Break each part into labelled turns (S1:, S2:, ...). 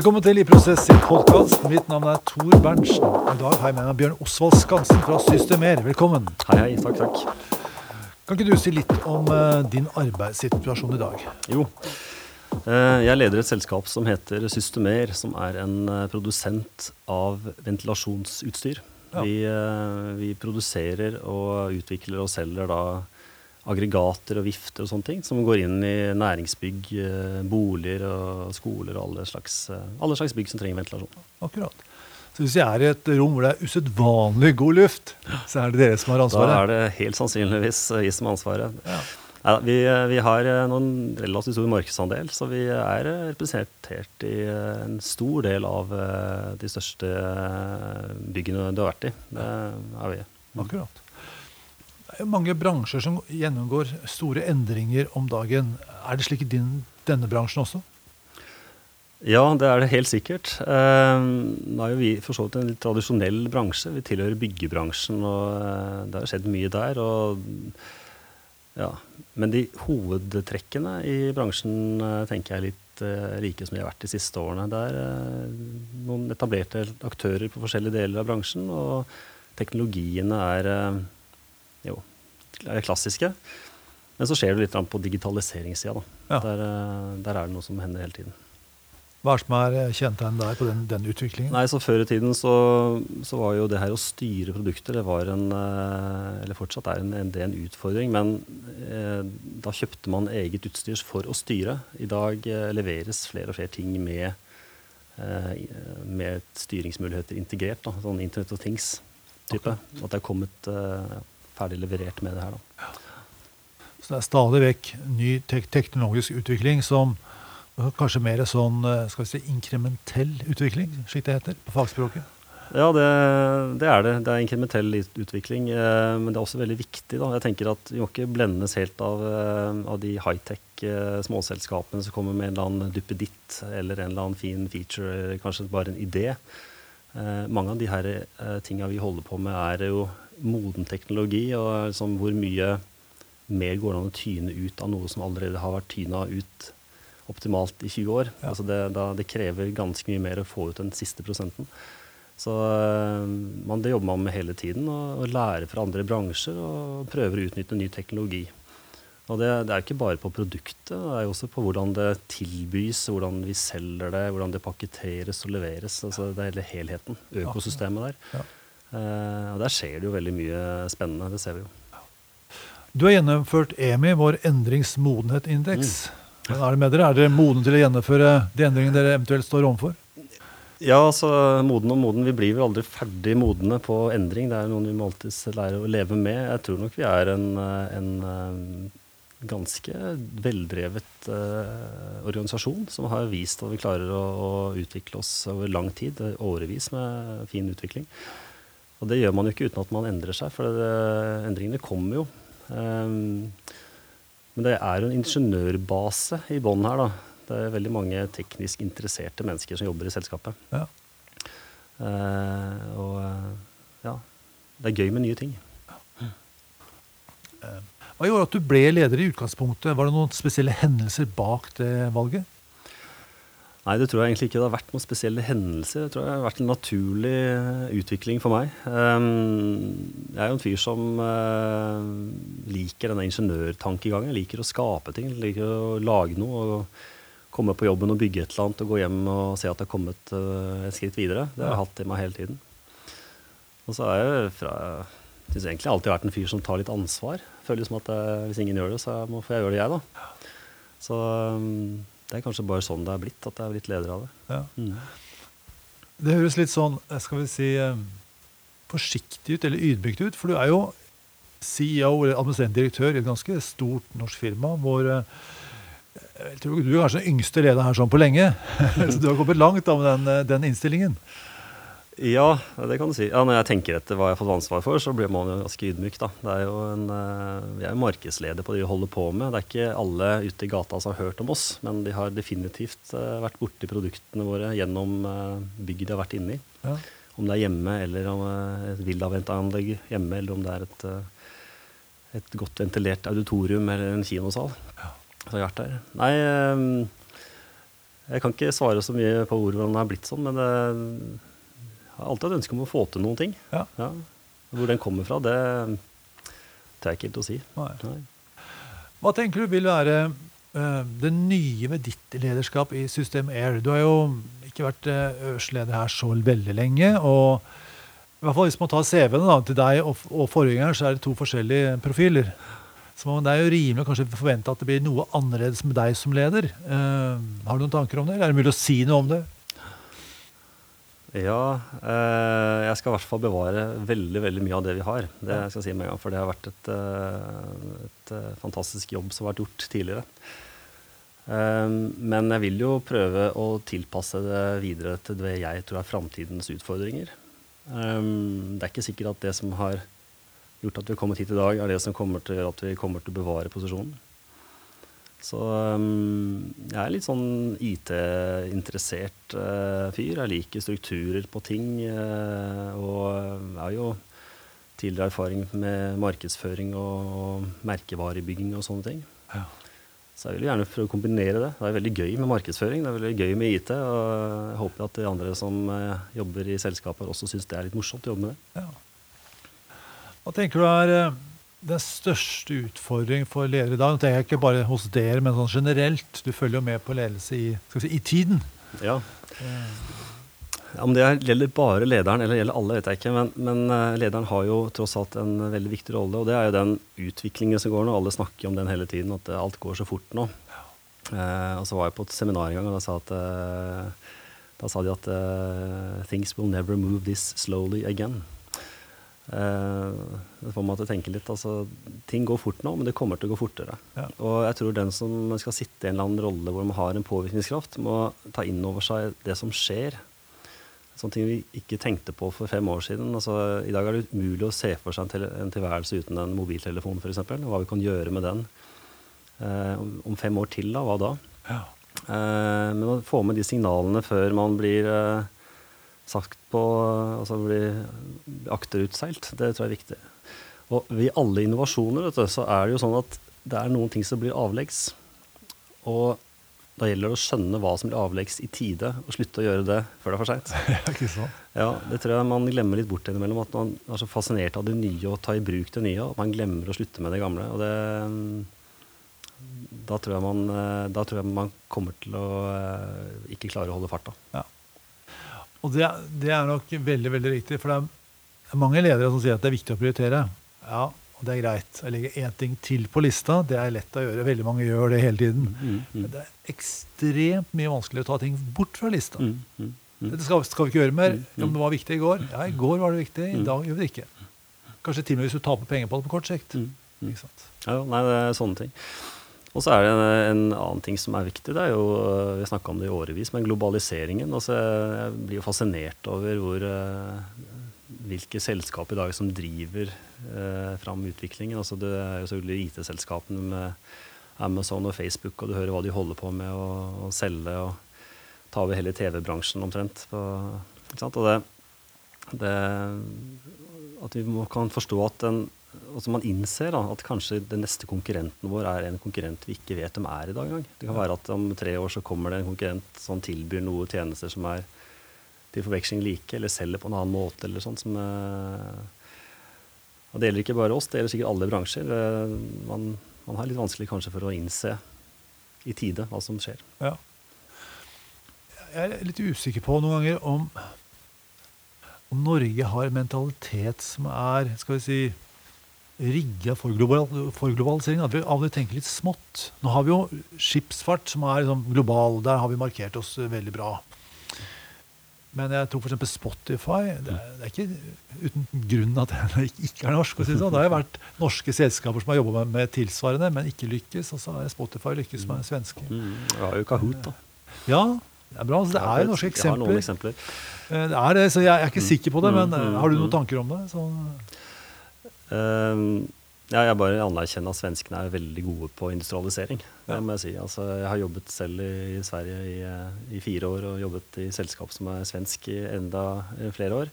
S1: Velkommen til I Prosess sin podkast. Mitt navn er Tor Berntsen. I dag har jeg med meg Bjørn Osvald Skansen fra Systemer. Velkommen.
S2: Hei, hei. Takk, takk.
S1: Kan ikke du si litt om eh, din arbeidssituasjon i dag?
S2: Jo. Eh, jeg leder et selskap som heter Systemer, som er en eh, produsent av ventilasjonsutstyr.
S1: Ja.
S2: Vi, vi produserer og utvikler og selger da aggregater og vifter og sånne ting som går inn i næringsbygg, eh, boliger og skoler og alle slags, eh, alle slags bygg som trenger ventilasjon.
S1: Akkurat. Så hvis jeg er i et rom hvor det er usedvanlig god luft, så er det dere som har ansvaret?
S2: Da er det helt sannsynligvis eh, vi som har ansvaret.
S1: Ja.
S2: Ja, vi, eh, vi har eh, noen relativt stor markedsandel, så vi er eh, representert i eh, en stor del av eh, de største eh, byggene du har vært i. Det er vi.
S1: Akkurat. Mange bransjer som gjennomgår store endringer om dagen. Er det slik i din, denne bransjen også?
S2: Ja, det er det helt sikkert. Eh, nå er jo vi for så vidt en litt tradisjonell bransje. Vi tilhører byggebransjen, og eh, det har skjedd mye der. Ja. Men de hovedtrekkene i bransjen eh, tenker jeg er litt like som de har vært de siste årene. Det er noen etablerte aktører på forskjellige deler av bransjen, og teknologiene er jo klassiske. Men så skjer det litt på digitaliseringssida. Da.
S1: Ja.
S2: Der, eh, der er det noe som hender hele tiden.
S1: Hva er det som er eh, kjennetegnet der på den, den utviklingen?
S2: Nei, så Før i tiden så, så var jo det her å styre produkter det var en, eh, eller fortsatt er en, en, det en utfordring. Men eh, da kjøpte man eget utstyr for å styre. I dag eh, leveres flere og flere ting med, eh, med styringsmuligheter integrert. Da, sånn Internet of Things-type. At det er kommet eh, ferdig leverert med det her. Da.
S1: Så det er stadig vekk ny tek teknologisk utvikling som kanskje mer sånn eh, skal vi si, inkrementell utvikling, slik det heter på fagspråket.
S2: Ja, det, det er det. Det er inkrementell utvikling. Eh, men det er også veldig viktig. Da. Jeg tenker at Vi må ikke blendes helt av, eh, av de high-tech eh, småselskapene som kommer med en eller annen duppeditt eller en eller annen fin feature, kanskje bare en idé. Eh, mange av de her eh, tinga vi holder på med, er jo moden teknologi. Og liksom hvor mye mer går det an å tyne ut av noe som allerede har vært tyna ut optimalt i 20 år.
S1: Ja.
S2: Altså det, da, det krever ganske mye mer å få ut den siste prosenten. Så øh, man, det jobber man med hele tiden, og, og lærer fra andre bransjer og prøver å utnytte ny teknologi. Og det, det er ikke bare på produktet, det er også på hvordan det tilbys, hvordan vi selger det, hvordan det pakketteres og leveres. Altså det er hele helheten, økosystemet der. Eh, og der skjer det jo veldig mye spennende, det ser vi jo.
S1: Du har gjennomført EMI, vår endringsmodenhetindeks. Mm. Er det med dere? Er dere modne til å gjennomføre de endringene dere eventuelt står overfor?
S2: Ja, altså moden og moden. Vi blir vel aldri ferdig modne på endring. Det er noen vi må alltid lære å leve med. Jeg tror nok vi er en, eh, en eh, ganske veldrevet eh, organisasjon som har vist at vi klarer å, å utvikle oss over lang tid. Årevis med fin utvikling. Og det gjør man jo ikke uten at man endrer seg, for det, endringene kommer jo. Um, men det er jo en ingeniørbase i bånn her, da. Det er veldig mange teknisk interesserte mennesker som jobber i selskapet.
S1: Ja.
S2: Uh, og eh, ja, det er gøy med nye ting.
S1: Hva gjorde at du ble leder i utgangspunktet? Var det noen spesielle hendelser bak det valget?
S2: Nei, det tror jeg egentlig ikke det har vært noen spesielle hendelser. Det tror jeg har vært en naturlig eh, utvikling for meg. Um, jeg er jo en fyr som eh, liker denne ingeniørtankegangen. Liker å skape ting, liker å lage noe. og Komme på jobben og bygge et eller annet og gå hjem og se at det har kommet eh, et skritt videre. Det har jeg hatt i meg hele tiden. Og så er jeg fra jeg synes egentlig alltid vært en fyr som tar litt ansvar. Føler som at jeg, hvis ingen gjør det, så må, får jeg gjøre det jeg, da. Så um, det er kanskje bare sånn det er blitt, at jeg er blitt leder av det.
S1: Ja.
S2: Mm.
S1: Det høres litt sånn, skal vi si, eh, forsiktig ut, eller ydmykt ut. For du er jo CEO, eller administrerende direktør, i et ganske stort norsk firma, hvor eh, jeg tror du er kanskje den yngste lederen her sånn på lenge. Så du har kommet langt da med den, eh, den innstillingen.
S2: Ja, det kan du si. Ja, når jeg tenker etter hva jeg har fått ansvar for, så blir man jo ganske ydmyk, da. Det er jo en, eh, vi er jo markedsleder på det vi holder på med. Det er ikke alle ute i gata som har hørt om oss, men de har definitivt eh, vært borti produktene våre gjennom uh, bygget de har vært inne i.
S1: Ja.
S2: Om det er hjemme, eller om eh, et villaventanlegg hjemme, eller om det er et, eh, et godt ventilert auditorium eller en kinosal.
S1: Ja.
S2: Så jeg har vært der. Nei, eh, Jeg kan ikke svare så mye på ordet hvordan det har blitt sånn, men det, har alltid et ønske om å få til noen ting.
S1: Ja.
S2: Hvor den kommer fra, det tør jeg ikke helt å si.
S1: Nei. Hva tenker du vil være uh, det nye med ditt lederskap i System Air? Du har jo ikke vært uh, øverste her så veldig lenge. og i hvert fall Hvis man tar CV-ene til deg og, og forgjengeren, så er det to forskjellige profiler. Så det er jo rimelig å kanskje forvente at det blir noe annerledes med deg som leder. Uh, har du noen tanker om det, eller er det mulig å si noe om det?
S2: Ja, eh, jeg skal i hvert fall bevare veldig veldig mye av det vi har. Det jeg skal si med en gang, For det har vært et, eh, et eh, fantastisk jobb som har vært gjort tidligere. Eh, men jeg vil jo prøve å tilpasse det videre til det jeg tror er framtidens utfordringer. Eh, det er ikke sikkert at det som har gjort at vi har kommet hit i dag, er det som kommer til å gjøre at vi kommer til å bevare posisjonen. Så um, jeg er litt sånn IT-interessert uh, fyr. Jeg liker strukturer på ting. uh, og jeg har jo tidligere erfaring med markedsføring og, og merkevarebygging og sånne ting.
S1: Ja.
S2: Så jeg vil gjerne prøve å kombinere det. Det er veldig gøy med markedsføring, det er veldig gøy med IT. Og jeg håper at de andre som uh, jobber i selskaper også syns det er litt morsomt å jobbe med det.
S1: Ja. Hva tenker du er den største utfordringen for ledere i dag? Det er ikke bare hos dere, men sånn generelt. Du følger jo med på ledelse i, si, i tiden.
S2: Ja. Om det er- gjelder bare lederen eller gjelder alle, vet jeg ikke. Men, men eh, lederen har jo tross alt en veldig viktig rolle. Og det er jo den utviklingen som går nå. Alle snakker om den hele tiden, at alt går så fort nå. Eh, og så var jeg på et seminar en gang, og da sa, at, eh, da sa de at eh, things will never move this slowly again. Eh, det får meg til å tenke litt. Altså, ting går fort nå, men det kommer til å gå fortere.
S1: Ja.
S2: Og jeg tror den som skal sitte i en eller annen rolle hvor man har en påvirkningskraft, må ta inn over seg det som skjer. Sånne ting vi ikke tenkte på for fem år siden. Altså, I dag er det umulig å se for seg en, tilværelse uten en mobiltelefon, f.eks. Hva vi kan gjøre med den. Eh, om, fem år til, da? Hva da?
S1: Ja.
S2: Eh, men å få med de signalene før man blir sagt på Altså blir akterutseilt, det tror jeg er viktig. Og ved alle innovasjoner vet du, så er det jo sånn at det er noen ting som blir avleggs. Og da gjelder det å skjønne hva som blir avleggs i tide, og slutte å gjøre det før det er for seint. Ja, det tror jeg man glemmer litt bort innimellom. At man er så fascinert av det nye og tar i bruk det nye, og at man glemmer å slutte med det gamle. Og det da tror, jeg man, eh, da tror jeg man kommer til å eh, ikke klare å holde farta.
S1: Og det, det er nok veldig veldig riktig. For det er mange ledere som sier at det er viktig å prioritere. Ja, og det er greit. Jeg legger én ting til på lista. Det er lett å gjøre. Veldig mange gjør det hele tiden.
S2: Mm,
S1: Men det er ekstremt mye vanskeligere å ta ting bort fra lista.
S2: mm, mm, mm.
S1: Dette skal, skal vi ikke gjøre mer.
S2: Mm,
S1: det var viktig i går. Ja, i går var det viktig. I
S2: Mm.
S1: dag gjør vi det ikke. Kanskje til og med hvis du taper penger på det på kort sikt.
S2: Mm, mm. Ja, nei, det er sånne ting. Og så er det en, en annen ting som er viktig. Det er jo, Vi Vi snakka om det i årevis, men globaliseringen. Altså, jeg blir jo fascinert over hvor, øh, hvilke selskap i dag som driver eh, fram utviklingen. Altså, det er jo selvfølgelig IT-selskapene med Amazon og Facebook, og du hører hva de holder på med å, selge og ta over hele TV-bransjen omtrent. På? Og det, det At vi må, kan forstå at den altså man innser da, at kanskje den neste konkurrenten vår er en konkurrent vi ikke vet hvem er i dag engang. Det kan være at om tre år så kommer det en konkurrent som tilbyr noen tjenester som er til forveksling like, eller selger på en annen måte. eller sånn. som... Eh, og det gjelder ikke bare oss, det gjelder sikkert alle bransjer. Eh, man, man har litt vanskelig kanskje for å innse i tide hva som skjer.
S1: Ja. Jeg er litt usikker på noen ganger om, om Norge har en mentalitet som er skal vi si, rigga for, global, for globalisering. At vi av og til tenker litt smått. Nå har vi jo skipsfart som er liksom global. Der har vi markert oss veldig bra. Men jeg tror f.eks. Spotify det er, det er ikke uten grunn at det ikke er norsk. si Det sånn. Det har jo vært norske selskaper som har jobba med, med tilsvarende, men ikke lykkes. Og så har Spotify lykkes med svenske.
S2: Mm. det har jo Kahoot, da.
S1: Ja, det er bra. Altså, det er jo norske eksempler.
S2: Jeg har noen
S1: eksempler. Eh, Det er det, så Jeg er ikke sikker på det,
S2: Mm,
S1: men eh,
S2: mm,
S1: har du
S2: mm.
S1: noen tanker om det? Så,
S2: Ehm, ja, jeg bare anerkjenner at svenskene er veldig gode på industrialisering. Det
S1: Ja.
S2: må jeg si. Altså, jeg har jobbet selv i, Sverige i, eh, i fire år, og jobbet i selskap som er svensk i enda eh, flere år.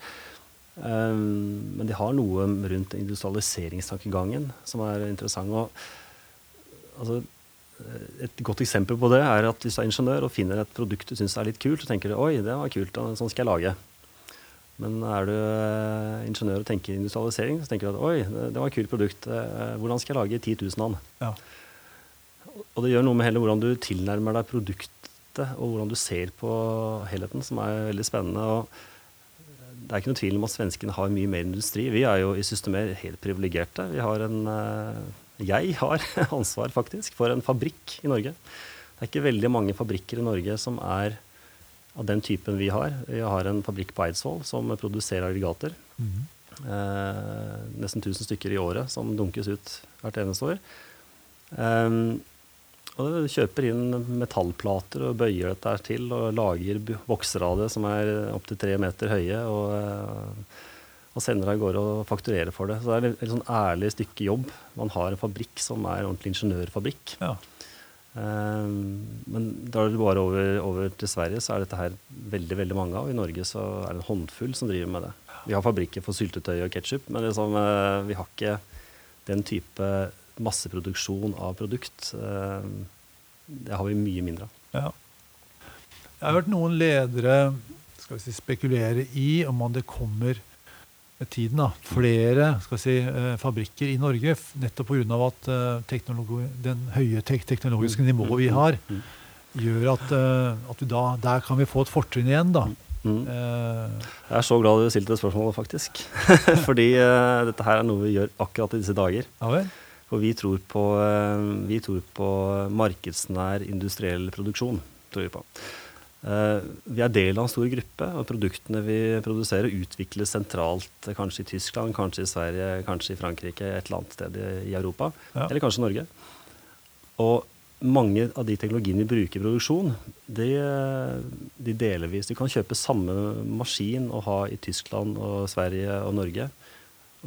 S2: Um, men de har noe rundt industrialiseringstankegangen som er interessant. Og, altså, et godt eksempel på det er at hvis du er ingeniør og finner et produkt du syns er litt kult, så tenker du oi, det var kult, og sånn skal jeg lage. Men er du eh, ingeniør og tenker industrialisering, så tenker du at oi, det, var et kult produkt, eh, hvordan skal jeg lage 10 000 av den?
S1: Ja.
S2: Og det gjør noe med hele hvordan du tilnærmer deg produktet, og hvordan du ser på helheten, som er veldig spennende. og det er ikke noe tvil om at svenskene har mye mer industri. Vi er jo i Systemer helt privilegerte. Vi har en jeg har ansvar faktisk for en fabrikk i Norge. Det er ikke veldig mange fabrikker i Norge som er av den typen vi har. Vi har en fabrikk på Eidsvoll som produserer aggregater. Mm. Eh, nesten 1000 stykker i året som dunkes ut hvert eneste år. Eh, og det kjøper inn metallplater og bøyer dette til og lager bokser av det som er opptil tre meter høye. og eh, og sender av gårde og fakturerer for det. Så det er et sånn ærlig stykke jobb. Man har en fabrikk som er en ordentlig ingeniørfabrikk. Ja. Um, men drar du bare over, over, til Sverige, så er dette her veldig veldig mange av. I Norge så er det en håndfull som driver med det. Vi har fabrikker for syltetøy og ketsjup, men liksom, uh, vi har ikke den type masseproduksjon av produkt. Uh, det har vi mye mindre av. Ja.
S1: Jeg har hørt noen ledere si, spekulere i om det kommer tiden da, flere si, eh, fabrikker i Norge, nettopp pga. at uh, den høye tek teknologiske nivået vi har, gjør at, uh, at da, der kan vi få et fortrinn igjen. da. Mm.
S2: jeg er så glad du stilte det spørsmålet, faktisk. Fordi dette her er noe vi gjør akkurat i disse dager. Ja, For vi tror, på, vi tror på markedsnær industriell produksjon. tror vi på. Uh, vi er del av en stor gruppe, og produktene vi produserer, utvikles sentralt. Kanskje i Tyskland, kanskje i Sverige, kanskje i Frankrike, et eller annet sted i, i Europa. Ja. Eller kanskje Norge. Og mange av de teknologiene vi bruker i produksjon, de, de deler vi. Så du kan kjøpe samme maskin og ha i Tyskland og Sverige og Norge,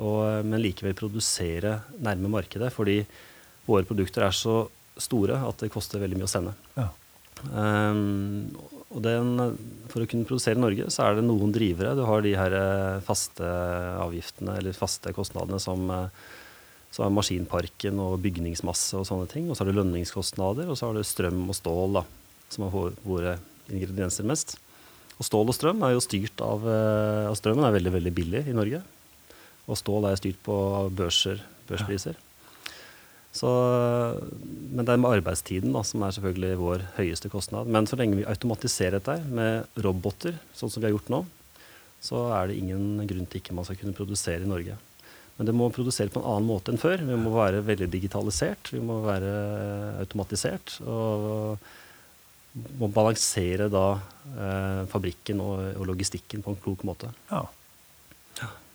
S2: og, men likevel produsere nærme markedet. Fordi våre produkter er så store at det koster veldig mye å sende. Ja. Um, og den, for å kunne produsere i Norge, så er det noen drivere. Du har de her eh, faste avgiftene, eller faste kostnadene som, eh, som er maskinparken og bygningsmasse og sånne ting. Og så har du lønningskostnader, og så har du strøm og stål, da, som har våre ingredienser mest. Og stål og strøm er jo styrt eh, av Strømmen er veldig, veldig billig i Norge. Og stål er styrt på børser, børspriser. Ja. Så, men det er med arbeidstiden da, som er selvfølgelig vår høyeste kostnad. Men så lenge vi automatiserer dette med roboter, sånn som vi har gjort nå, så er det ingen grunn til ikke man skal kunne produsere i Norge. Men det må produsere på en annen måte enn før. Vi må være veldig digitalisert. Vi må være automatisert. Og må balansere da eh, fabrikken og, og, logistikken på en klok måte. Ja.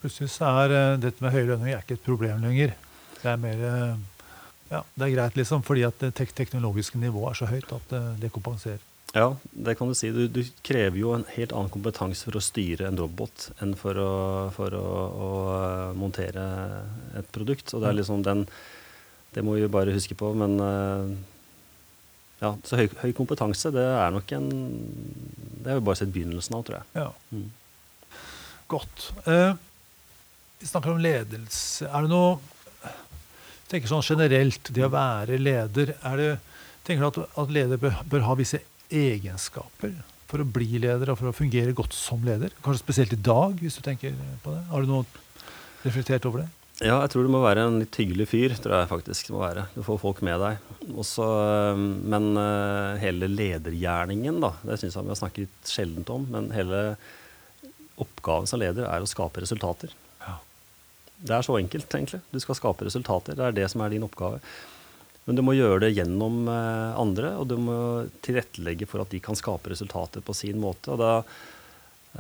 S1: Plutselig så er uh, dette med høye lønninger ikke et problem lenger. Det er mer uh, ja, Det er greit, liksom, fordi at det tek teknologiske nivået er så høyt at det, det kompenserer.
S2: Ja, det kan du si. Du, du, krever jo en helt annen kompetanse for å styre en robot enn for å, for å, å uh, montere et produkt. Og det er liksom den Det må vi jo bare huske på. Men uh, ja, så høy, høy, kompetanse, det er nok en Det har vi bare sett begynnelsen av, tror jeg. Ja. Mm.
S1: Godt. Uh, vi snakker om ledelse. Er det noe tenker sånn generelt, det å være leder er det, Tenker du at, at leder bør, bør, ha visse egenskaper for å bli leder og for å fungere godt som leder? Kanskje spesielt i dag, hvis du tenker på det? Har du noe reflektert over det?
S2: Ja, jeg tror du må være en litt hyggelig fyr. tror jeg faktisk må være. Du får folk med deg. Også, men uh, hele ledergjerningen, da, det syns jeg vi har snakket sjeldent om. Men hele oppgaven som leder er å skape resultater. Det er så enkelt, egentlig. Du skal skape resultater. Det er det som er din oppgave. Men du må gjøre det gjennom eh, andre, og du må tilrettelegge for at de kan skape resultater på sin måte. Og da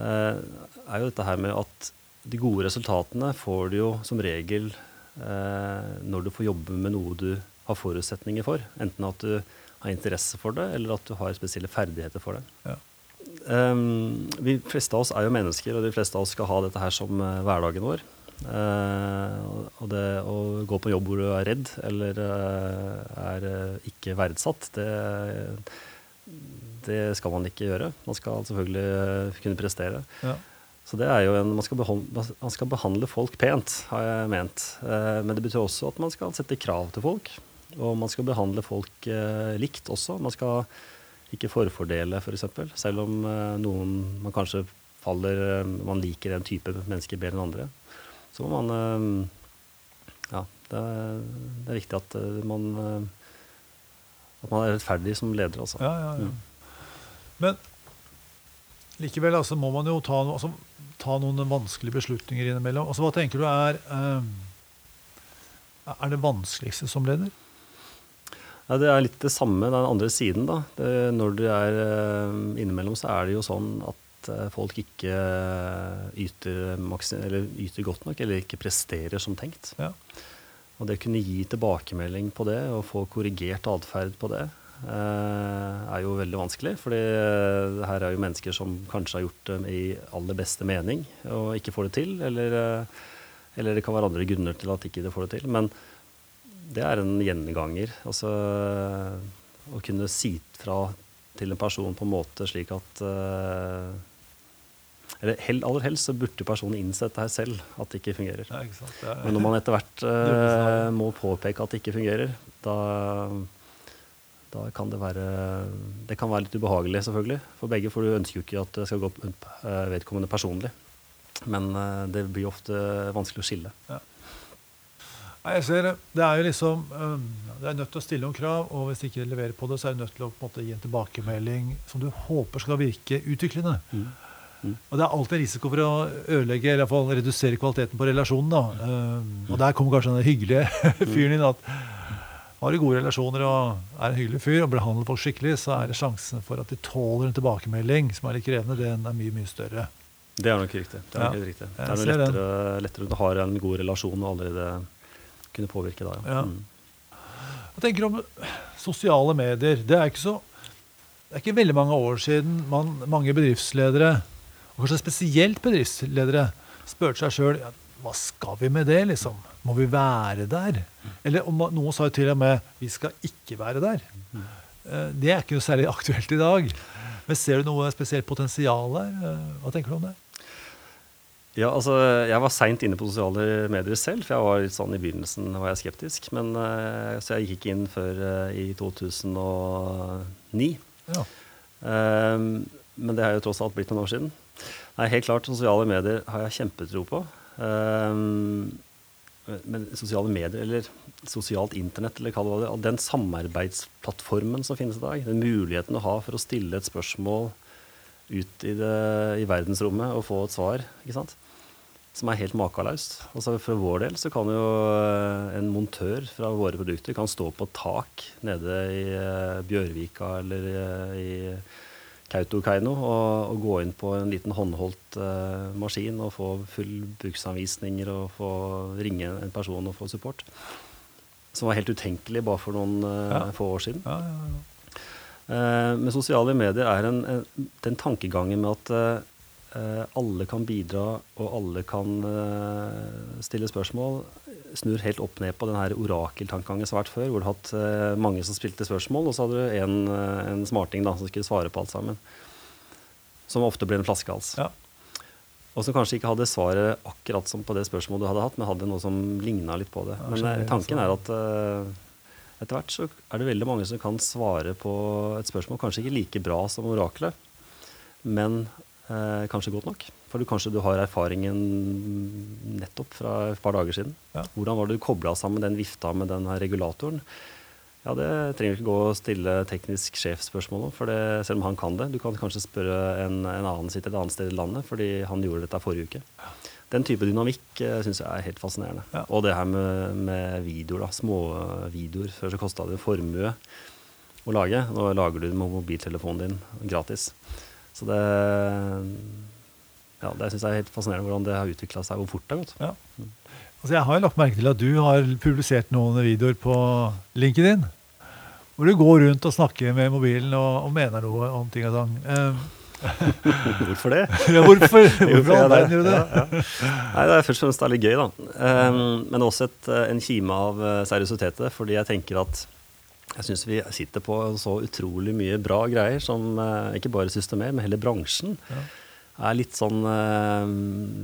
S2: eh, er jo dette her med at de gode resultatene får du jo som regel eh, når du får jobbe med noe du har forutsetninger for. Enten at du har interesse for det, eller at du har spesielle ferdigheter for det. Ja. Um, vi fleste av oss er jo mennesker, og de fleste av oss skal ha dette her som hverdagen vår. Uh, og det å gå på jobb hvor du er redd eller uh, er uh, ikke verdsatt, det, det, skal man ikke gjøre. Man skal selvfølgelig kunne prestere. Ja. Så det er jo en, man skal, behandle, man skal behandle folk pent, har jeg ment. men det betyr også at man skal sette krav til folk. Og man skal behandle folk eh, likt også. Man skal ikke forfordele, f.eks. For eksempel. Selv om eh, noen man kanskje faller eh, Man liker en type mennesker bedre enn andre. Så må man eh, Ja, det er, det er viktig at eh, man eh, At man er rettferdig som leder, altså.
S1: Ja, ja, ja.
S2: Mm.
S1: Men likevel altså, må man jo ta, altså, ta noen vanskelige beslutninger innimellom. Altså, hva tenker du er Er det vanskeligste som leder?
S2: Ja, det er litt det samme, den andre siden. da. Det, når du er innimellom, så er det jo sånn at eh, folk ikke eh, yter, eller yter godt nok, eller ikke presterer som tenkt.
S1: Ja.
S2: Og det å kunne gi tilbakemelding på det, og få korrigert atferd på det, eh, er jo veldig vanskelig. fordi her er jo mennesker som kanskje har gjort det i aller beste mening, og ikke får det til. Eller, eller det kan være andre grunner til at ikke det får det til. Men det er en gjenganger. Altså å kunne si fra til en person på en måte slik at Eller hell, aller helst så burde personen innsett det her selv, at det ikke fungerer.
S1: Ja, ikke sant? ja.
S2: Men når man etter hvert eh, må påpeke at det ikke fungerer, da, da kan det være Det kan være litt ubehagelig, selvfølgelig, for begge. For du ønsker jo ikke at det skal gå eh, vedkommende personlig. Men eh, det blir ofte vanskelig å skille.
S1: Nei, jeg ser det. Er jo liksom um, Det er nødt til å stille noen krav, og hvis de ikke leverer på det, så er du nødt til å på en måte, gi en tilbakemelding som du håper skal virke utviklende.
S2: Mm. Mm.
S1: Og det er alltid risiko for å ødelegge, eller i hvert fall redusere kvaliteten på relasjonen. da. Um, og der kommer kanskje den hyggelige fyren inn. at har du gode relasjoner og er en hyggelig fyr og behandler folk skikkelig, så er det sjansen for at de tåler en tilbakemelding som er litt krevende, den er mye, mye større.
S2: Det er nok riktig. Det er, nok riktig. Det er
S1: noe
S2: lettere, lettere å ha en god relasjon og allerede kunne påvirke da.
S1: Ja.
S2: Ja.
S1: Jeg tenker om sosiale medier? Det er ikke så det er ikke veldig mange år siden man, mange bedriftsledere, og kanskje spesielt bedriftsledere, spurte seg sjøl ja, hva skal vi med det, liksom? Må vi være der? Eller om noen sa jo til og med vi skal ikke være der. Eh, Det er ikke noe særlig aktuelt i dag. Men ser du noe spesielt potensial der? Eh, Hva tenker du om det?
S2: Ja, altså, jeg var seint inne på sosiale medier selv, for jeg var litt sånn i begynnelsen var jeg skeptisk. Men, eh, så jeg gikk ikke inn før i 2009.
S1: Ja.
S2: Um, men det har jo tross alt blitt noen år siden. Nei, helt klart, sosiale medier har jeg kjempetro på. Ehm, men sosiale medier, eller sosialt internett, eller hva det var, den samarbeidsplattformen som finnes i dag, den muligheten du har for å stille et spørsmål ut i, det, i verdensrommet og få et svar, ikke sant? som er helt makalaust. Altså for vår del så kan jo eh, en montør fra våre produkter kan stå på tak nede i eh, Bjørvika eller eh, i Kautokeino og, og gå inn på en liten håndholdt eh, maskin og få full bruksanvisninger og få ringe en person og få support. Som var helt utenkelig bare for noen eh,
S1: Ja.
S2: få år siden.
S1: Ja, ja, ja.
S2: Eh, men sosiale medier er en, en, den tankegangen med at eh, alle kan bidra og alle kan eh, stille spørsmål, snur helt opp ned på den her orakeltankegangen som har vært før, hvor du har hatt eh, mange som spilte spørsmål, og så hadde du en, eh, en smarting da, som skulle svare på alt sammen. Som ofte ble en flaskehals.
S1: Ja.
S2: Og som kanskje ikke hadde svaret akkurat som på det spørsmålet du hadde hatt, men hadde noe som ligna litt på det.
S1: Ja,
S2: Men eh, tanken
S1: altså.
S2: er at eh, etter hvert så er det veldig mange som kan svare på et spørsmål, kanskje ikke like bra som oraklet, men eh, kanskje godt nok. For du, kanskje du har erfaringen nettopp fra et par dager siden.
S1: Ja.
S2: Hvordan var det du kobla sammen den vifta med den her regulatoren? Ja, Det trenger du ikke gå og stille teknisk sjefsspørsmål om, for det, selv om han kan det. Du kan kanskje spørre en, en annen sitt et annet sted i landet, fordi han gjorde dette forrige uke. Den type dynamikk uh, syns jeg er helt fascinerende.
S1: Ja.
S2: Og det her med, med videoer, da. Småvideoer. Før så kosta det en formue å lage. Nå lager du det med mobiltelefonen din gratis. Så det ja, det syns jeg er helt fascinerende hvordan det har utvikla seg, hvor fort det har gått.
S1: Ja. Altså, jeg har jo lagt merke til at du har publisert noen videoer på LinkedIn. Hvor du går rundt og snakker med mobilen og, og mener noe om ting og tang. Eh,
S2: Hvorfor det?
S1: ja, hvorfor hvorfor gjør du det?
S2: Ja, ja. Nei, det er først og fremst det er litt gøy, da. Um, men også et, eh, en kime av eh, seriøsitet i det. Fordi jeg tenker at jeg syns vi sitter på så utrolig mye bra greier som eh, ikke bare Systemer, men hele bransjen
S1: Ja.
S2: er litt sånn eh,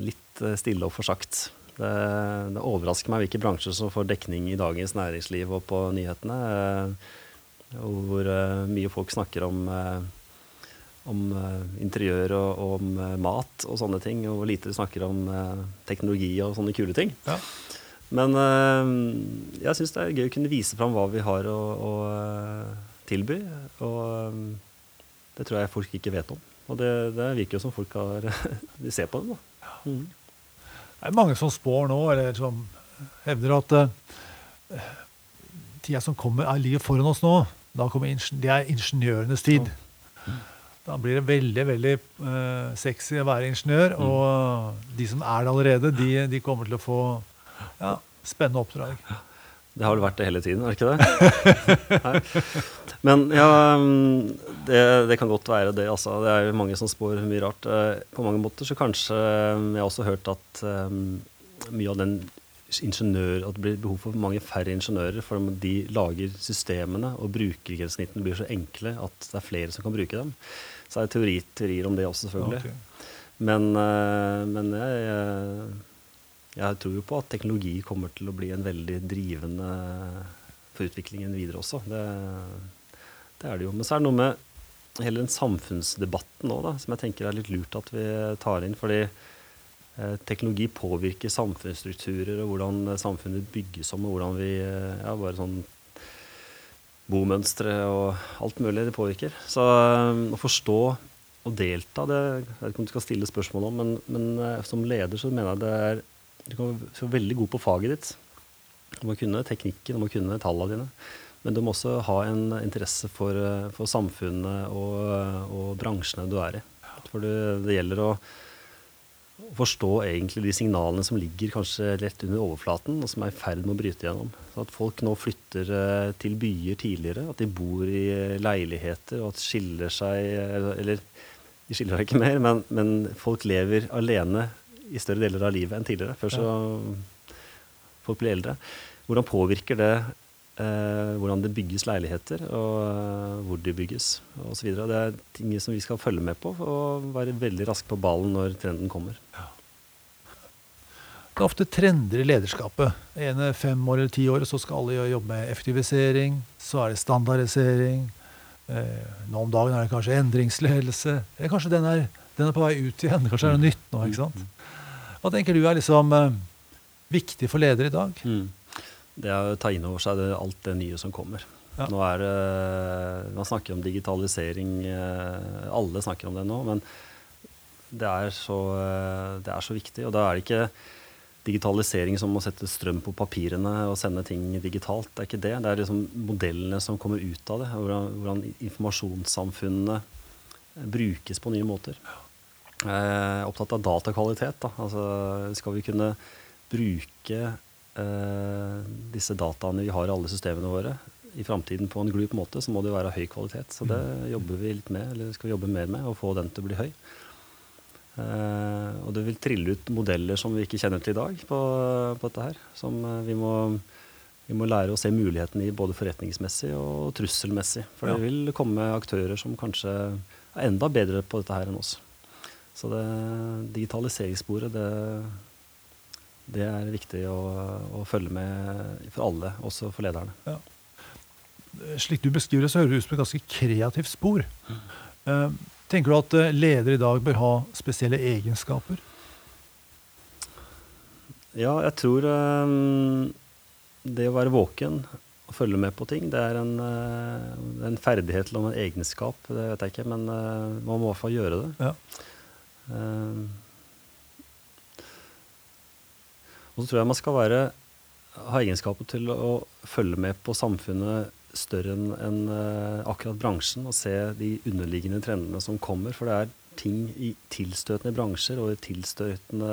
S2: litt eh, stille og forsagt. Det, det, overrasker meg hvilke bransjer som får dekning i Dagens Næringsliv og på nyhetene. Hvor mye folk snakker om, om interiør og, om mat og sånne ting. Og hvor lite de snakker om teknologi og sånne kule ting. Ja. Men jeg syns det er gøy å kunne vise fram hva vi har å, å tilby. Og det tror jeg folk ikke vet om. Og det, det virker jo som folk har De ser på det, da. Mm.
S1: Det er mange som spår nå, eller som hevder at uh, tida som kommer, er ligger foran oss nå. Da kommer det er ingeniørenes tid. Da blir det veldig veldig uh, sexy å være ingeniør. Mm. Og de som er det allerede, de, de kommer til å få ja, spennende oppdrag.
S2: Det har vel vært det hele tiden, er det ikke det? Men ja, det, det, kan godt være det. Altså. Det er jo mange som spår mye rart. Eh, på mange måter så kanskje eh, Jeg har også hørt at um, mye av den ingeniør, at det blir behov for mange færre ingeniører, for de lager systemene, og brukergrensesnittene blir så enkle at det er flere som kan bruke dem. Så er det teori, teorier om det også, selvfølgelig. Okay. Men, men jeg jeg tror jo på at teknologi kommer til å bli en veldig drivende for utviklingen videre også. Det, det er det jo. Men så er det noe med hele den samfunnsdebatten òg, som jeg tenker er litt lurt at vi tar inn. Fordi eh, teknologi påvirker samfunnsstrukturer og hvordan samfunnet bygges om, og hvordan vi eh, ja, bare sånn bomønstre og alt mulig det påvirker. Så eh, å forstå og delta, det jeg vet ikke om du skal stille spørsmål om, men, men eh, som leder så mener jeg det er du kan være veldig god på faget ditt. Du må kunne teknikken, du må kunne tallene dine. Men du må også ha en interesse for, for samfunnet og, og, bransjene du er i. For det, det gjelder å forstå egentlig de signalene som ligger kanskje rett under overflaten, og som er i ferd med å bryte gjennom. Så at folk nå flytter eh, til byer tidligere, at de bor i leiligheter, og at skiller seg Eller de skiller seg ikke mer, men, men folk lever alene i større deler av livet enn tidligere. Før så folk blir eldre. Hvordan påvirker det eh, hvordan det bygges leiligheter, og eh, hvor de bygges osv. Det er ting som vi skal følge med på og være veldig raske på ballen når trenden kommer. Ja.
S1: Det er ofte trender i lederskapet. ene fem år eller ti år så skal alle jobbe med effektivisering. Så er det standardisering. Eh, nå om dagen er det kanskje endringsledelse. Eller kanskje den er, den er på vei ut igjen. Kanskje er det nytt nå. ikke sant? Hva tenker du er liksom uh, viktig for ledere i dag? Mm.
S2: Det er å ta inn over seg det, alt det nye som kommer. Ja. Nå er det, Man snakker om digitalisering, uh, alle snakker om det nå. Men det er, så, uh, det er så viktig. Og da er det ikke digitalisering som å sette strøm på papirene og sende ting digitalt. Det er ikke det. Det er liksom modellene som kommer ut av det. Hvordan, hvordan informasjonssamfunnene brukes på nye måter. Ja eh, opptatt av datakvalitet. Da. Altså, skal vi kunne bruke eh, disse dataene vi har i alle systemene våre i framtiden på en glup måte, så må det jo være høy kvalitet. Så det mm. jobber vi litt med, eller skal vi jobbe mer med, å få den til å bli høy. Eh, og det vil trille ut modeller som vi ikke kjenner til i dag på, på dette her. Som eh, vi må, vi må lære å se mulighetene i både forretningsmessig og trusselmessig. For det vil komme aktører som kanskje er enda bedre på dette her enn oss. Så det digitaliseringssporet, det, det er viktig å, å, følge med for alle, også for lederne. Ja.
S1: Slik du beskriver det, så høres det ut som et ganske kreativt spor. Mm. Uh, tenker du at eh, ledere i dag bør ha spesielle egenskaper?
S2: Ja, jeg tror um, det å være våken og følge med på ting, det er en, uh, en ferdighet eller en egenskap, det vet jeg ikke, men uh, man må i hvert fall gjøre det. Ja. Uh, og så tror jeg man skal være, ha egenskaper til å følge med på samfunnet større enn en, uh, akkurat bransjen og se de underliggende trendene som kommer. For det er ting i tilstøtende bransjer og i tilstøtende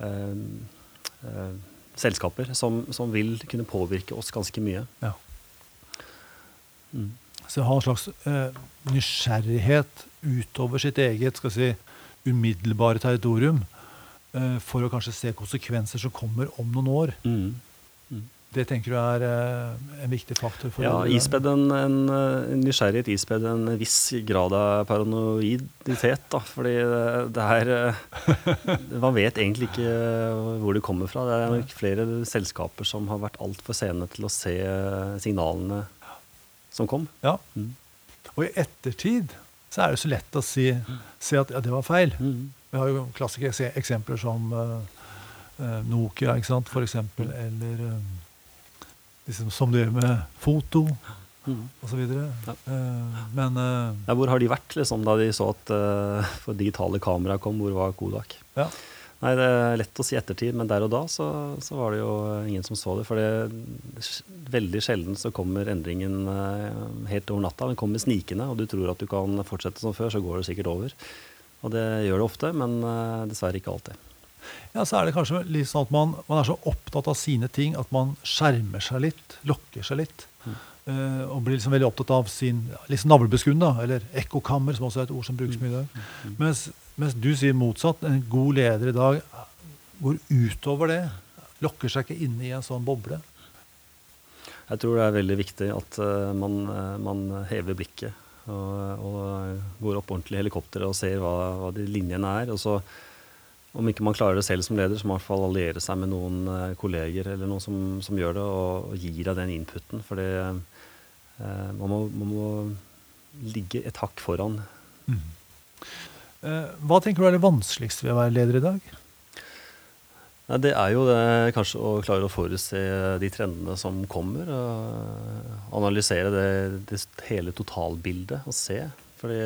S2: uh, selskaper som, som, vil kunne påvirke oss ganske mye. Ja.
S1: Mm. Så ha en slags nysgjerrighet utover sitt eget skal si, umiddelbare territorium eh, for å kanskje se konsekvenser som kommer om noen år. Mm. Mm. Det tenker du er eh, en viktig faktor? for
S2: Ja, ispedd en, en, eh, en nysgjerrighet ispedd en viss grad av paranoiditet. Da, fordi det, det er eh, Man vet egentlig ikke hvor det kommer fra. Det er nok flere selskaper som har vært altfor sene til å se signalene som kom.
S1: Ja.
S2: Mm.
S1: Og i ettertid så er det så lett å si, si at ja, det var feil.
S2: Mm.
S1: Vi har jo klassiske eksempler som eh, Nokia, ikke sant, for eksempel, eller uh, liksom, som det gjør med foto,
S2: Mm.
S1: så
S2: Ja.
S1: Uh, men
S2: Ja, hvor har de vært liksom, da de så at uh, for digitale kameraer kom? Hvor var Kodak?
S1: ja.
S2: Nei, Det er lett å si ettertid, men der og da så, så var det jo ingen som så det. For det, veldig sjelden så kommer endringen eh, helt over natta. Den kommer snikende, og du tror at du kan fortsette som før, så går det sikkert over. Og det gjør det ofte, men eh, dessverre ikke alltid.
S1: ja, så er det kanskje litt sånn at man, man er så opptatt av sine ting at man skjermer seg litt, lokker seg litt. eh, og blir liksom veldig opptatt av sin liksom navlebeskuende, eller ekkokammer, som også er et ord som brukes mye i dag. Mens, mens du sier motsatt. En god leder i dag går utover det. Lokker seg ikke inne i en sånn boble.
S2: Jeg tror det er veldig viktig at eh, man, eh, man hever blikket og, og går opp ordentlig i helikopteret og ser hva, hva de linjene er. Og så, om ikke man klarer det selv som leder, så må man i hvert fall alliere seg med noen eh, kolleger eller noen som, som gjør det, og, og gir deg den inputen. For det, eh, man, man må ligge et hakk foran.
S1: Eh, hva tenker du er det vanskeligste ved å være leder i dag?
S2: Nei, det er jo det, kanskje å klare å forutse de trendene som kommer. Og analysere det, det hele totalbildet og se. Fordi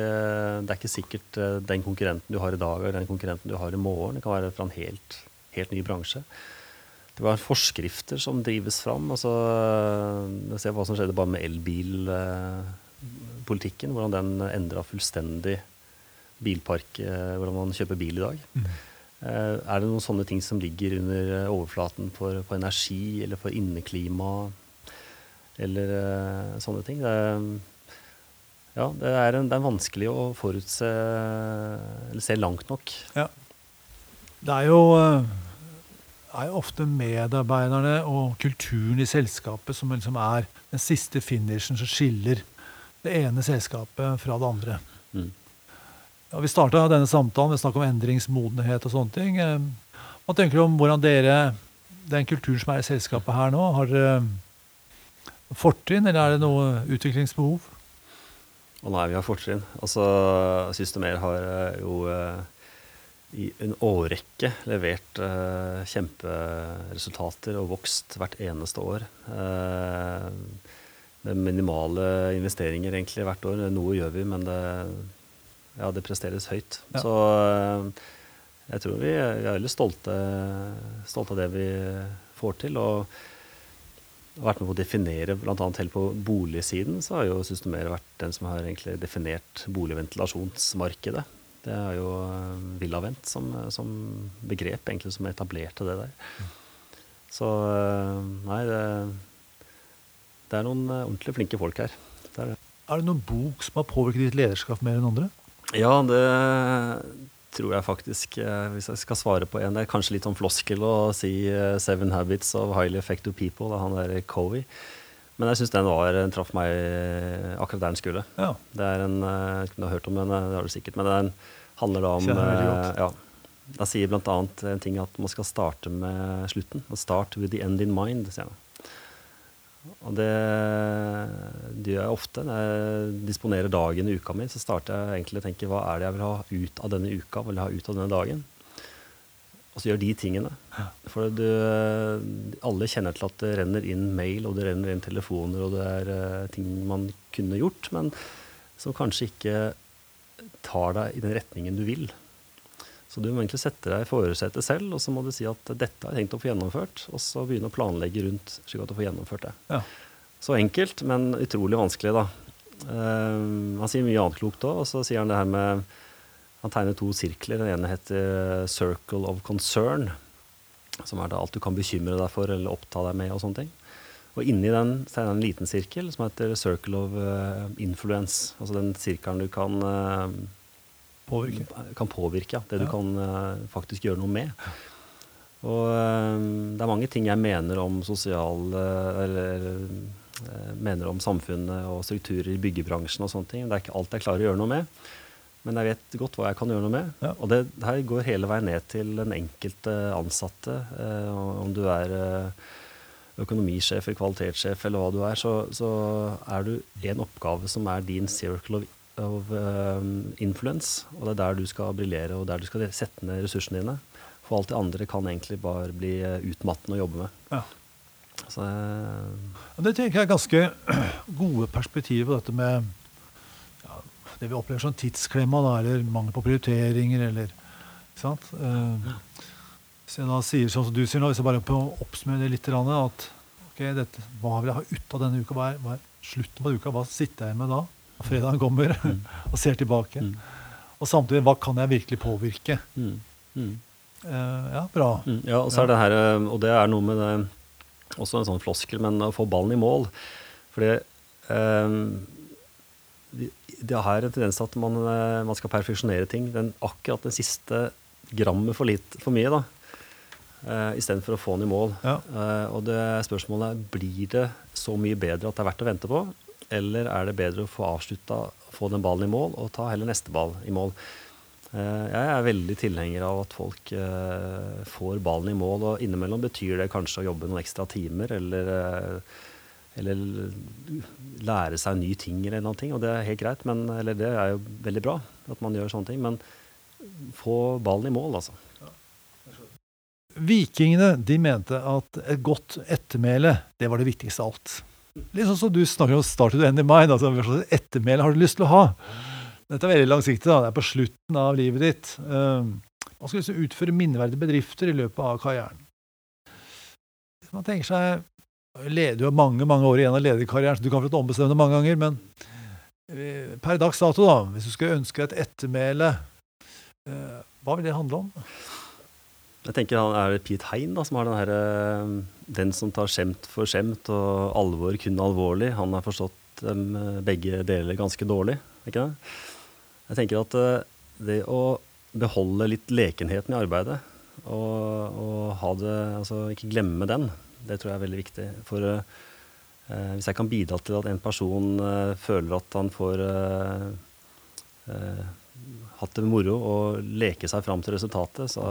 S2: det er ikke sikkert eh, den konkurrenten du har i dag, eller den konkurrenten du har i morgen. Det kan være fra en helt, helt ny bransje. Det var forskrifter som drives fram. Altså, ser hva som skjedde bare med elbilpolitikken. Hvordan den endra fullstendig bilpark, eh, hvordan man kjøper bil i dag. Mm. Er det noen sånne ting som ligger under eh, overflaten for, for energi eller for inneklima eller eh, sånne ting? Det er, ja, det er, en, det er vanskelig å forutse eller se langt nok.
S1: Det er jo, eh, er jo ofte medarbeiderne og kulturen i selskapet som liksom er den siste finishen som skiller det ene selskapet fra det andre.
S2: Mm.
S1: Ja, vi starta denne samtalen med snakk om endringsmodenhet og sånne ting. Eh, Hva tenker du om hvordan dere, den kulturen som er i selskapet her nå, har dere fortrinn, eller er det noe utviklingsbehov?
S2: Å nei, vi har fortrinn. Altså, Systemer har eh, jo eh, i en årrekke levert eh, kjemperesultater og vokst hvert eneste år. Eh, med minimale investeringer egentlig hvert år. Noe gjør vi, men det, ja, det presteres høyt.
S1: Ja.
S2: Så eh, jeg tror vi, vi er veldig stolte, stolte av det vi får til. og har vært med på å definere, bl.a. helt på boligsiden, så har jo Systemer vært den som har egentlig definert boligventilasjonsmarkedet. Det er jo eh, Villavent som, som begrep, egentlig, som etablerte det der. Så eh, nei, det, det er noen ordentlig flinke folk her. Det er det.
S1: Er det noen bok som har påvirket ditt lederskap mer enn andre?
S2: Ja, det tror jeg faktisk. eh, Hvis jeg skal svare på en Det er kanskje litt sånn floskel å si eh, 'Seven Habits of Highly Effective People' av han der Covey. Men jeg syns den var, den traff meg eh, akkurat der den skulle.
S1: Ja.
S2: Det er en eh, Jeg vet ikke om du har hørt om den, eh, det har du sikkert. Men den handler da om eh, ja, Den sier annet en ting at man skal starte med slutten. Start with the end in mind, sier han. Og det, det gjør jeg ofte. Når jeg disponerer dagen i uka mi, så starter jeg egentlig å tenke hva er det jeg vil ha ut av denne uka, vil ha ut av denne dagen? Og så gjør de tingene. For du, alle kjenner til at det renner inn mail, og det renner inn telefoner, og det er eh, ting man kunne gjort, men som kanskje ikke tar deg i den retningen du vil. Så du må egentlig sette deg i førersetet selv, og så må du si at dette har jeg tenkt å få gjennomført, og så begynne å planlegge rundt slik at du får gjennomført det.
S1: Ja.
S2: Så enkelt, men utrolig vanskelig, da. Eh, han sier mye annet klokt òg, og så sier han det her med Han tegner to sirkler. Den ene heter 'Circle of Concern', som er da alt du kan bekymre deg for eller oppta deg med og sånne ting. Og inni den tegner han en liten sirkel som heter 'Circle of eh, Influence'. Altså den sirkelen du kan eh,
S1: Påvirke.
S2: kan påvirke, ja. Det du kan uh, faktisk gjøre noe med. Og uh, det er mange ting jeg mener om sosial Eller eh, mener om samfunnet og strukturer i byggebransjen og sånne ting. Det er ikke alt jeg klarer å gjøre noe med. Men jeg vet godt hva jeg kan gjøre noe med.
S1: Ja.
S2: Og det her går hele veien ned til den enkelte ansatte. Om du er økonomisjef eller kvalitetssjef eller hva du er, så, så er du en oppgave som er din circle of, of um, influence. Og det er der du skal briljere, og der du skal sette ned ressursene dine. For alt det andre kan egentlig bare bli eh, utmattende å jobbe med.
S1: Ja.
S2: Så
S1: uh, Det tenker jeg er ganske gode perspektiver på dette med ja, det vi opplever som tidsklemma, da, eller mangel på prioriteringer, eller ikke sant? Eh, hvis jeg da sier sånn som du sier nå, hvis jeg bare oppsummerer litt, at ok, dette, hva vil jeg ha ut av denne uka? Hva er, hva er slutten på uka? Hva sitter jeg med da? Når fredagen kommer og ser tilbake.
S2: mm,
S1: Og samtidig, hva kan jeg virkelig påvirke?
S2: mm, mm.
S1: Eh, ja, bra.
S2: Mm, ja, og så er det her, eh, og det er noe med det, også en sånn floskel, men å få ballen i mål. Fordi det, vi- det har en tendens til at man, man skal perfeksjonere ting. Den, akkurat den siste grammet for, litt, for mye, da. Uh, Istedenfor å få den i mål.
S1: Ja.
S2: Uh, og det spørsmålet er blir det så mye bedre at det er verdt å vente på, eller er det bedre å få avslutta, få den ballen i mål, og ta heller neste ball i mål. Eh, jeg er veldig tilhenger av at folk eh, får ballen i mål, og innimellom betyr det kanskje å jobbe noen ekstra timer, eller, eh, eller lære seg nye ting, eller noe, og det er helt greit, men, eller det er jo veldig bra at man gjør sånne ting, men få ballen i mål, altså.
S1: Vikingene de mente at et godt ettermæle det var det viktigste av alt. Litt sånn som du snakker om start the end in mind. altså Hva slags ettermæle har du lyst til å ha? Dette er veldig langsiktig. da, Det er på slutten av livet ditt. Man skal liksom utføre minneverdige bedrifter i løpet av karrieren. Hvis man tenker seg leder jo mange mange år igjen av lederkarrieren, så du kan få ombestemme det mange ganger, men eh, per dags dato, da, hvis du skulle ønske et ettermæle, eh, hva vil det handle om?
S2: Jeg tenker han Er Pete Hein da, som har den herre Den som tar skjemt for skjemt og alvor kun alvorlig. Han har forstått dem eh, begge deler ganske dårlig, ikke det? Jeg tenker at eh, det å beholde litt lekenheten i arbeidet, og, og ha det Altså ikke glemme den, det tror jeg er veldig viktig. For eh, hvis jeg kan bidra til at en person eh, føler at han får eh, eh, hatt det moro og leke seg fram til resultatet, så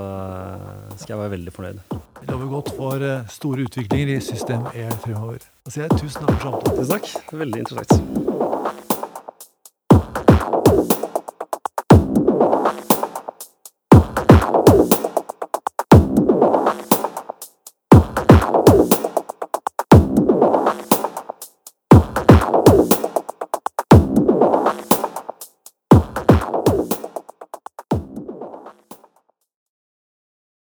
S2: skal jeg være veldig fornøyd.
S1: Det lover godt for eh, store utviklinger i System E fremover. Da sier jeg tusen takk for samtalen.
S2: Tusen takk. Veldig interessant.